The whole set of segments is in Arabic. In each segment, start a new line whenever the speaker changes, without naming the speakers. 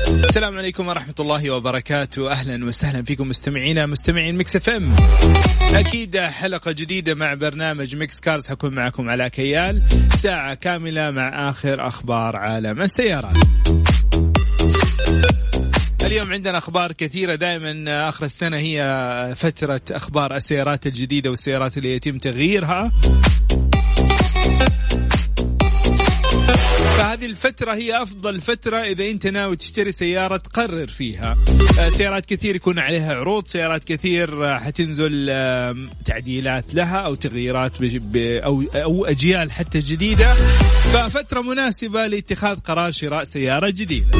السلام عليكم ورحمة الله وبركاته. أهلا وسهلا فيكم مستمعينا مستمعين Mix FM. أكيد حلقة جديدة مع برنامج Mix Cars. حكون معكم علاء كيال. ساعة كاملة مع آخر أخبار عالم السيارات. اليوم عندنا أخبار كثيرة. دائما آخر السنة هي فترة أخبار السيارات الجديدة والسيارات اللي يتم تغييرها. فهذه الفترة هي أفضل فترة إذا أنت ناوي تشتري سيارة تقرر فيها. آه، سيارات كثير يكون عليها عروض سيارات كثير آه، حتنزل تعديلات لها أو تغييرات أو, أجيال حتى جديدة. ففترة مناسبة لاتخاذ قرار شراء سيارة جديدة.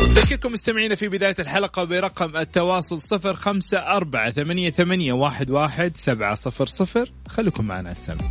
أذكركم مستمعينا في بداية الحلقة برقم التواصل صفر خمسة أربعة ثمانية, ثمانية واحد, واحد سبعة صفر صفر. خليكم معنا السمع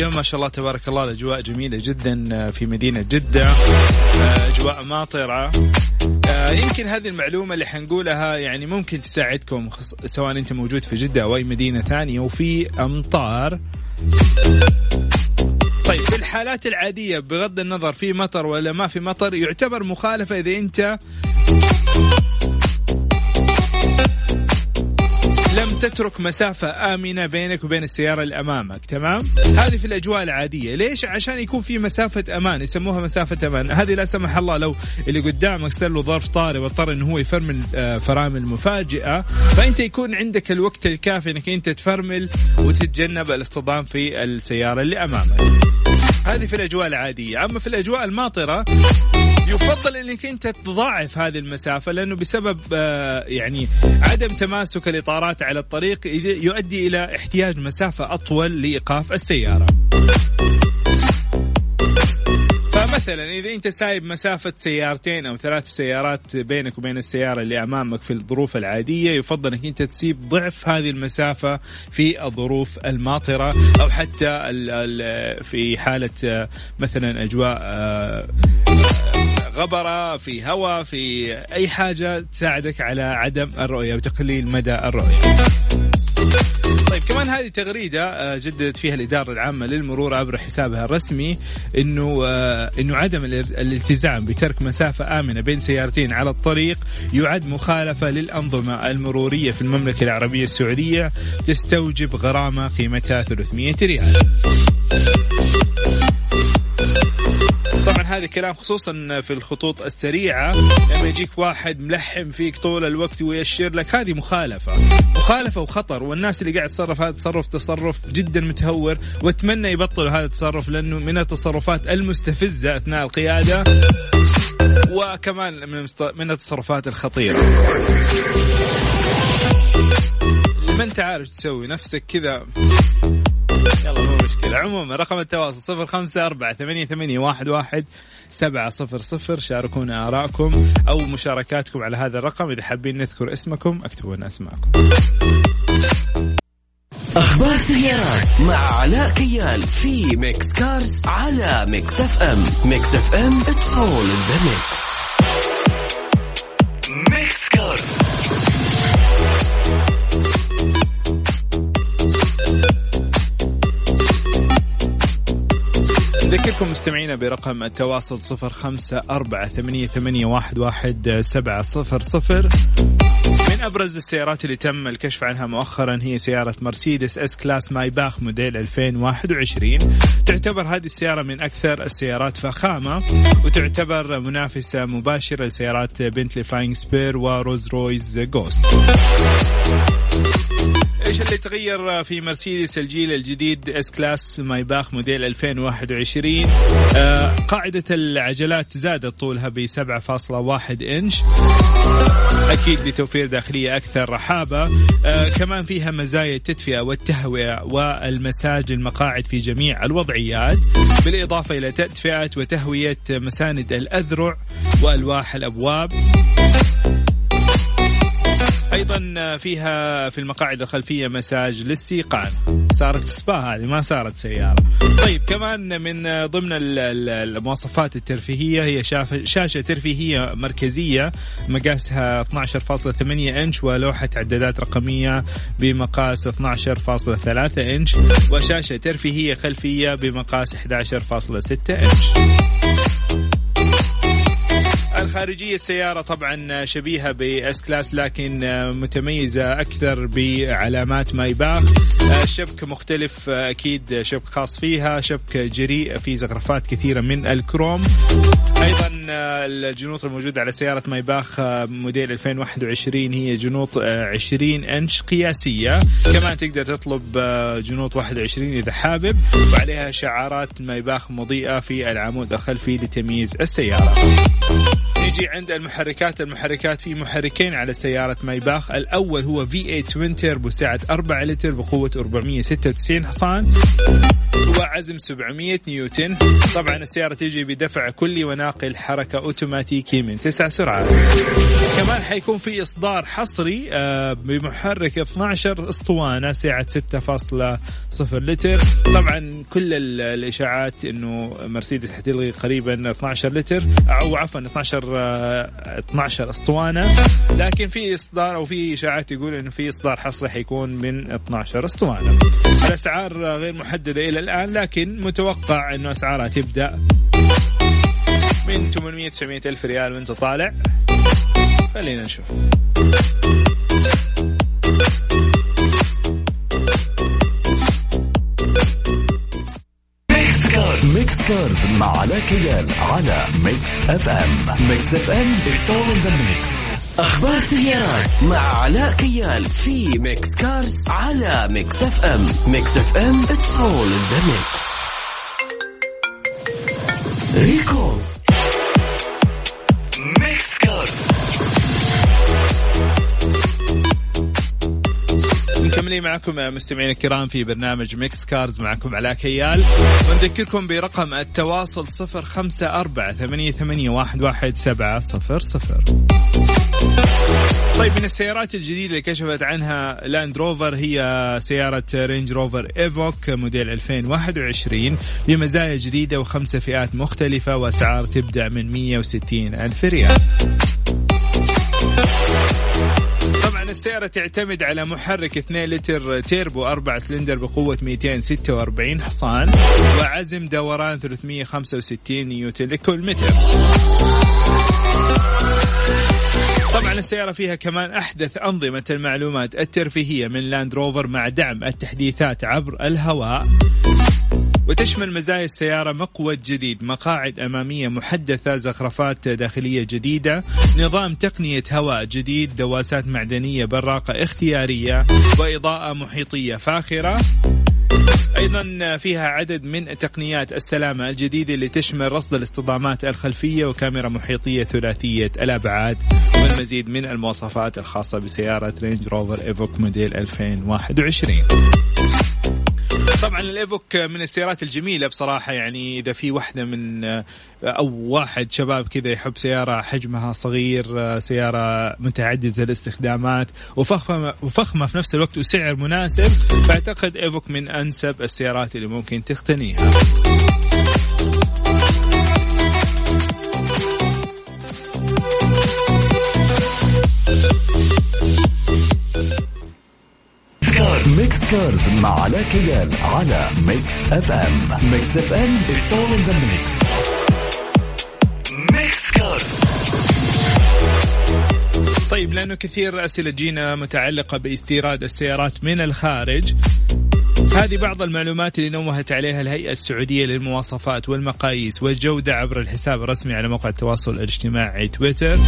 اليوم ما شاء الله تبارك الله الأجواء جميلة جدا في مدينة جدة أجواء ماطره يمكن هذه المعلومة اللي حنقولها يعني ممكن تساعدكم سواء أنت موجود في جدة أو أي مدينة ثانية وفي أمطار. طيب في الحالات العادية بغض النظر في مطر ولا ما في مطر يعتبر مخالفة إذا أنت تترك مسافة آمنة بينك وبين السيارة اللي أمامك تمام؟ هذه في الأجواء العادية. ليش؟ عشان يكون في مسافة أمان يسموها مسافة أمان. هذه لا سمح الله لو اللي قدامك صار له ظرف طارئ واضطر أنه هو يفرمل آه، فرامل مفاجئة. فأنت يكون عندك الوقت الكافي أنك أنت تفرمل وتتجنب الاصطدام في السيارة اللي أمامك. هذه في الأجواء العادية أما في الأجواء الماطرة يفضل إنك أنت تضاعف هذه المسافة لأنه بسبب آه، يعني عدم تماسك الإطارات على الطريق يؤدي إلى احتياج مسافة أطول لإيقاف السيارة. فمثلا إذا أنت سايب مسافة سيارتين أو ثلاث سيارات بينك وبين السيارة اللي أمامك في الظروف العادية يفضل إنك أنت تسيب ضعف هذه المسافة في الظروف الماطرة أو حتى في حالة مثلا أجواء آه، غبرة في هواء في أي حاجة تساعدك على عدم الرؤية وتقليل مدى الرؤية. طيب كمان هذه تغريدة آه، جددت فيها الإدارة العامة للمرور عبر حسابها الرسمي إنه آه، إنه عدم الالتزام بترك مسافة آمنة بين سيارتين على الطريق يعد مخالفة للأنظمة المرورية في المملكة العربية السعودية تستوجب غرامة قيمتها 300 ريال. هذا كلام خصوصا في الخطوط السريعة. لما يجيك واحد ملحم فيك طول الوقت ويشير لك هذه مخالفة. مخالفة وخطر والناس اللي قاعد تصرف هذا التصرف تصرف جدا متهور وأتمنى يبطلوا هذا التصرف لأنه من التصرفات المستفزة أثناء القيادة وكمان من من التصرفات الخطيرة. ما انت عارف تسوي نفسك كذا؟ يلا مو مشكلة. عموما رقم التواصل صفر خمسة أربعة ثمانية, ثمانية واحد, واحد سبعة صفر صفر. شاركونا آراءكم أو مشاركاتكم على هذا الرقم. إذا حابين نذكر اسمكم اكتبوا لنا أسماءكم.
أخبار سيارات مع علاء كيال في Mix Cars على Mix FM Mix FM it's all in
نذكركم مستمعينا برقم التواصل صفر خمسة أربعة ثمانية, ثمانية واحد, واحد سبعة صفر صفر. من أبرز السيارات اللي تم الكشف عنها مؤخرا هي سيارة مرسيدس S-Class Maybach موديل 2021 تعتبر هذه السيارة من أكثر السيارات فخامة وتعتبر منافسة مباشرة لسيارات Bentley Flying Spur و Rolls-Royce Ghost إيش اللي تغير في مرسيدس الجيل الجديد؟ S-Class Maybach موديل 2021 آه قاعدة العجلات زادت طولها ب 7.1 إنش. أكيد لتوفير داخلية أكثر رحابة. آه كمان فيها مزايا التدفئة والتهوية والمساج للمقاعد في جميع الوضعيات بالإضافة إلى تدفئة وتهوية مساند الأذرع وألواح الأبواب. أيضا فيها في المقاعد الخلفية مساج للسيقان. صارت سبا هذه ما صارت سيارة. طيب كمان من ضمن المواصفات الترفيهية هي شاشة ترفيهية مركزية مقاسها 12.8 إنش ولوحة عدادات رقمية بمقاس 12.3 إنش وشاشة ترفيهية خلفية بمقاس 11.6 إنش. الخارجيه السيارة طبعا شبيهة بإس كلاس لكن متميزة أكثر بعلامات مايباخ. الشبك مختلف أكيد شبك خاص فيها شبك جريء في زخرفات كثيرة من الكروم. أيضا الجنوط الموجودة على سيارة مايباخ موديل 2021 هي جنوط 20 إنش قياسية. كمان تقدر تطلب جنوط 21 إذا حابب وعليها شعارات مايباخ مضيئة في العمود الخلفي لتمييز السيارة. نيجي عند المحركات المحركات في محركين على سيارة Maybach. الأول هو V8 twin turbo سعة 4 لتر بقوة 496 حصان. وعزم 700 نيوتن. طبعا السيارة تيجي بدفع كلي وناقل حركة أوتوماتيكي من تسع سرعات. كمان حيكون في إصدار حصري آه، بمحرك 12 أسطوانة سعة 6.0 لتر. طبعا كل الإشاعات أنه مرسيدس حتلغي قريبا 12 لتر أو عفوا 12 12 أسطوانة. لكن في إصدار أو في إشاعات يقول إنه في إصدار حصري حيكون من 12 أسطوانة. الأسعار غير محددة إلى الآن لكن متوقع إنه أسعارها تبدأ من 800 900 ألف ريال وأنت طالع. خلينا نشوف.
Cars مع علاء كيال على Mix FM Mix FM it's all in the mix أخبار سيارات مع علاء كيال في Mix Cars على Mix FM Mix FM it's all in the mix recalls
مكملين معكم مستمعين الكرام في برنامج Mix Cars معكم علاء كيال. ونذكركم برقم التواصل صفر خمسة أربعة ثمانية, ثمانية واحد, واحد سبعة صفر صفر. طيب من السيارات الجديدة اللي كشفت عنها Land Rover هي سيارة Range Rover Evoque موديل 2021 بمزايا جديدة وخمسة فئات مختلفة وأسعار تبدأ من 160 ألف ريال. السيارة تعتمد على محرك 2 لتر تيربو 4 سلندر بقوة 246 حصان وعزم دوران 365 نيوتن لكل متر. طبعا السيارة فيها كمان أحدث أنظمة المعلومات الترفيهية من لاند روفر مع دعم التحديثات عبر الهواء. وتشمل مزايا السيارة مقود جديد مقاعد أمامية محدثة زخرفات داخلية جديدة نظام تقنية هواء جديد دواسات معدنية براقة اختيارية وإضاءة محيطية فاخرة. أيضا فيها عدد من تقنيات السلامة الجديدة اللي تشمل رصد الاصطدامات الخلفية وكاميرا محيطية ثلاثية الأبعاد والمزيد من المواصفات الخاصة بسيارة Range Rover Evoque موديل 2021 طبعا ال Evoque من السيارات الجميلة بصراحة يعني إذا في واحدة من أو واحد شباب كذا يحب سيارة حجمها صغير سيارة متعددة الاستخدامات وفخمة وفخمة في نفس الوقت وسعر مناسب فأعتقد Evoque من أنسب السيارات اللي ممكن تقتنيها
Cars مع علاء كيال على Mix FM Mix FM it's all in the mix Mix Cars
طيب لأنه كثير أسئلة جينا متعلقة باستيراد السيارات من الخارج هذه بعض المعلومات اللي نوهت عليها الهيئة السعودية للمواصفات والمقاييس والجودة عبر الحساب الرسمي على موقع التواصل الاجتماعي تويتر.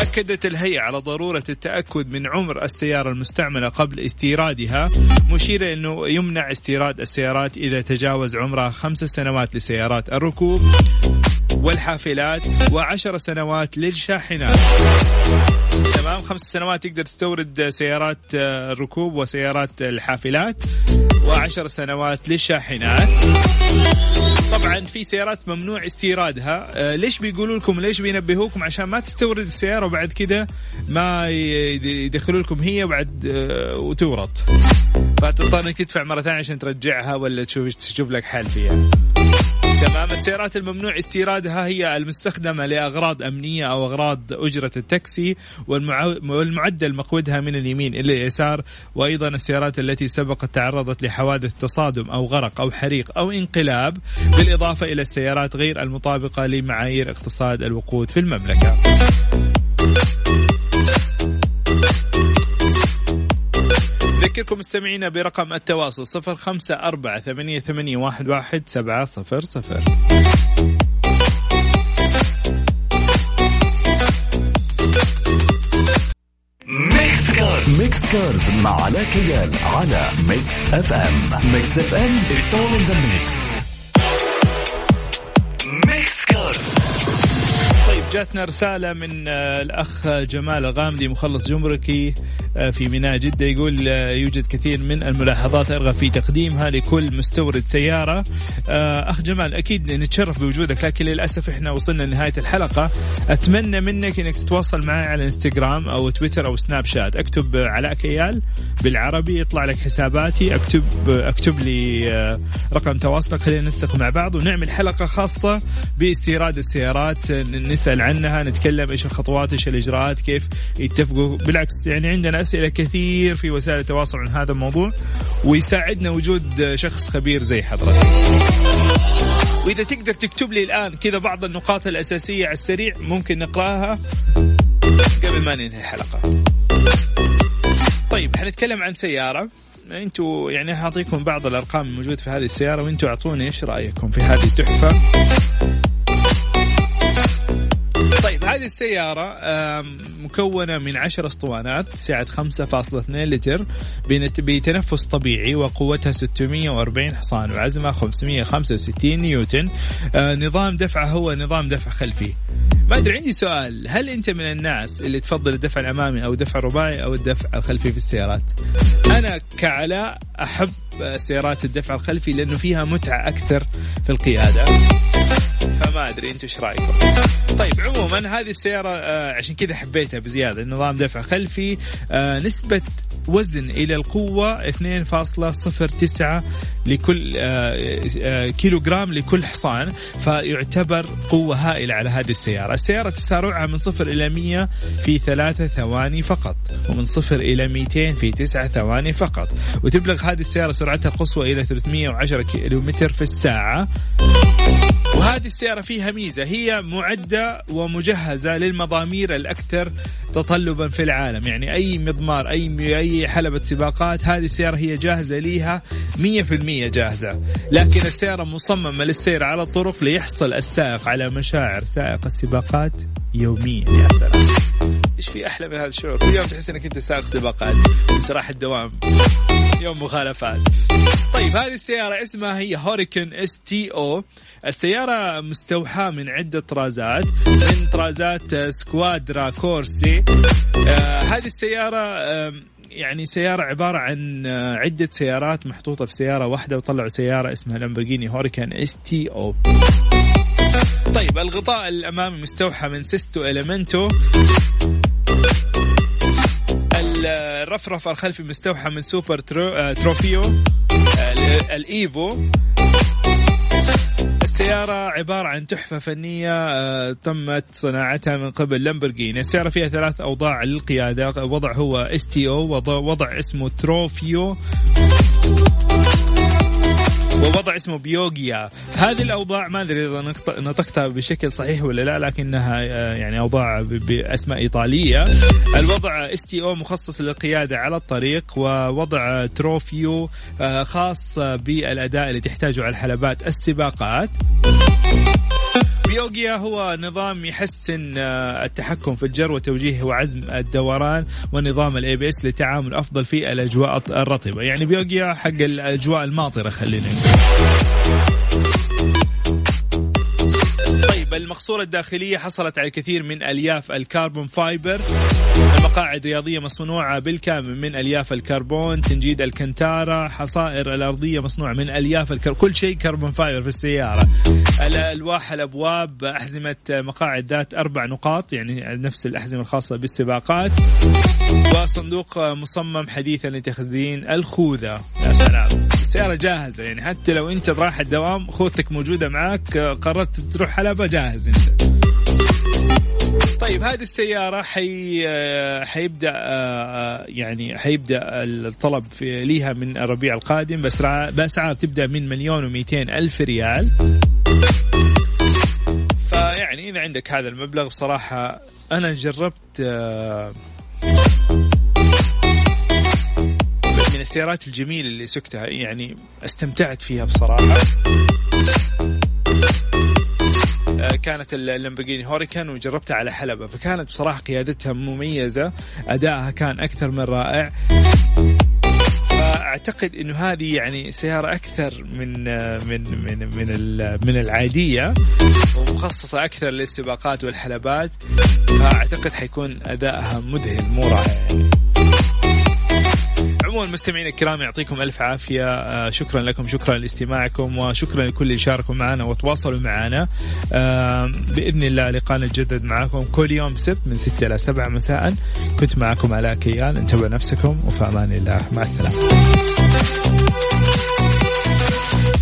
أكدت الهيئة على ضرورة التأكد من عمر السيارة المستعملة قبل استيرادها مشيرة أنه يمنع استيراد السيارات إذا تجاوز عمرها خمس سنوات لسيارات الركوب. والحافلات وعشر سنوات للشاحنات. تمام خمس سنوات تقدر تستورد سيارات الركوب وسيارات الحافلات وعشر سنوات للشاحنات. طبعا في سيارات ممنوع استيرادها. آه ليش بيقولوا لكم ليش بينبهوكم؟ عشان ما تستورد السيارة وبعد كده ما يدخلوا لكم هي بعد آه وتورط. فتضطر أنك تدفع مرة ثانية عشان ترجعها ولا تشوف تشوف لك حل فيها. تمام. السيارات الممنوع استيرادها هي المستخدمة لأغراض أمنية أو أغراض أجرة التاكسي والمعدل مقودها من اليمين إلى اليسار وأيضا السيارات التي سبقت تعرضت لحوادث تصادم أو غرق أو حريق أو انقلاب بالإضافة إلى السيارات غير المطابقة لمعايير اقتصاد الوقود في المملكة. أذكركم مستمعينا برقم التواصل صفر خمسة أربعة ثمانية, ثمانية واحد, واحد سبعة صفر صفر.
Mix Cars Mix Cars مع علاء كيال على Mix FM Mix FM it's all in the mix.
Mix Cars طيب جاتنا رسالة من آه، الأخ جمال الغامدي مخلص جمركي. في ميناء جدة يقول آه، يوجد كثير من الملاحظات أرغب في تقديمها لكل مستورد سيارة. آه، أخ جمال أكيد نتشرف بوجودك لكن للأسف إحنا وصلنا لنهاية الحلقة. أتمنى منك أنك تتواصل معي على إنستغرام أو تويتر أو سناب شات. أكتب علاء كيال بالعربي يطلع لك حساباتي. أكتب أكتب لي رقم تواصلك خلينا ننسق مع بعض ونعمل حلقة خاصة باستيراد السيارات. نسأل عنها نتكلم إيش الخطوات إيش الإجراءات كيف يتفقوا. بالعكس يعني عندنا أسئلة كثير في وسائل التواصل عن هذا الموضوع ويساعدنا وجود شخص خبير زي حضرتك. وإذا تقدر تكتب لي الآن كذا بعض النقاط الأساسية على السريع ممكن نقراها قبل ما ننهي الحلقة. طيب حنتكلم عن سيارة. أنتوا يعني هعطيكم بعض الأرقام الموجودة في هذه السيارة وانتوا أعطوني إيش رأيكم في هذه التحفة؟ هذه السيارة مكونة من 10 أسطوانات سعة 5.2 لتر بتنفس طبيعي وقوتها 640 حصان وعزمها 565 نيوتن. آه، نظام دفعه هو نظام دفع خلفي. ما ادري عندي سؤال. هل انت من الناس اللي تفضل الدفع الامامي أو الدفع الرباعي أو الدفع الخلفي في السيارات؟ أنا كعلاء أحب سيارات الدفع الخلفي لأنه فيها متعة أكثر في القيادة. فما أدري أنتم إيش رأيكم؟ طيب عموما هذه السيارة آه عشان كذا حبيتها بزيادة. نظام دفع خلفي آه نسبة وزن إلى القوة 2.09 لكل آه آه كيلو جرام لكل حصان فيعتبر قوة هائلة على هذه السيارة. السيارة تسارعها من صفر إلى 100 في ثلاثة ثواني فقط ومن صفر إلى 200 في تسعة ثواني فقط. وتبلغ هذه السيارة سرعتها القصوى إلى 310 كيلومتر في الساعة. وهذه السيارة فيها ميزة هي معدة ومجهزة للمضامير الأكثر تطلبا في العالم. يعني أي مضمار أي أي حلبة سباقات هذه السيارة هي جاهزة ليها 100% جاهزة. لكن السيارة مصممة للسير على الطرق ليحصل السائق على مشاعر سائق السباقات يوميا. يا سلام. إيش في أحلى من هذا الشعور؟ كل يوم تحس إنك أنت سائق سباقات بس راح الدوام. يوم مخالفات. طيب هذه السيارة اسمها هي Huracán STO السيارة مستوحاة من عدة طرازات من طرازات Squadra Corse. آه هذه السيارة آه يعني سيارة عبارة عن آه، عدة سيارات محطوطة في سيارة واحدة وطلعوا سيارة اسمها Lamborghini Huracán STO طيب الغطاء الأمامي مستوحى من Sesto Elemento الرفرف الخلفي مستوحى من Super Tro آه، Trofeo آه، ال Evo. السيارة عبارة عن تحفة فنية آه، تمت صناعتها من قبل لامبرجيني. السيارة فيها ثلاث أوضاع للقيادة وضع هو STO وضع اسمه Trofeo. ووضع اسمه Pioggia. هذه الأوضاع ما أدري إذا نطقتها بشكل صحيح ولا لا لكنها آه، يعني أوضاع بأسماء إيطالية. الوضع STO مخصص للقيادة على الطريق ووضع Trofeo آه، خاص بالأداء اللي تحتاجه على الحلبات السباقات. Pioggia هو نظام يحسن آه، التحكم في الجر وتوجيه وعزم الدوران ونظام ال ABS لتعامل أفضل في الأجواء الرطبة. يعني Pioggia حق الأجواء الماطرة خلينا المقصورة الداخلية حصلت على الكثير من ألياف ال carbon fiber. المقاعد رياضية مصنوعة بالكامل من ألياف الكربون. تنجيد Alcantara حصائر الأرضية مصنوعة من ألياف الكربون كل شيء carbon fiber في السيارة. الألواح الأبواب أحزمة مقاعد ذات أربع نقاط يعني نفس الأحزمة الخاصة بالسباقات. وصندوق مصمم حديثا لتخزين الخوذة. يا سلام. السيارة جاهزة يعني حتى لو أنت رايح الدوام خوذتك موجودة معك قررت تروح حلبة جاهز أنت. طيب هذه السيارة حي حيبدأ يعني حيبدأ الطلب ليها من الربيع القادم بس بأسعار تبدأ من مليون و ألف ريال. فيعني إذا عندك هذا المبلغ بصراحة أنا جربت السيارات الجميلة اللي سكتها يعني استمتعت فيها بصراحة. آه، كانت اللامبرجيني هوريكان وجربتها على حلبة فكانت بصراحة قيادتها مميزة أدائها كان أكثر من رائع. فأعتقد إنه هذه يعني سيارة أكثر من آه، من من من من العادية ومخصصة أكثر للسباقات والحلبات. فأعتقد حيكون أدائها مذهل مو رائع. عموما مستمعينا الكرام يعطيكم ألف عافية. آه، شكرا لكم شكرا لاستماعكم وشكرا لكل اللي شاركوا معنا وتواصلوا معنا. بإذن الله لقانا نتجدد معكم كل يوم سبت من 6 إلى 7 مساء. كنت معكم علاء كيال انتبهوا نفسكم وفي أمان الله. مع السلامة.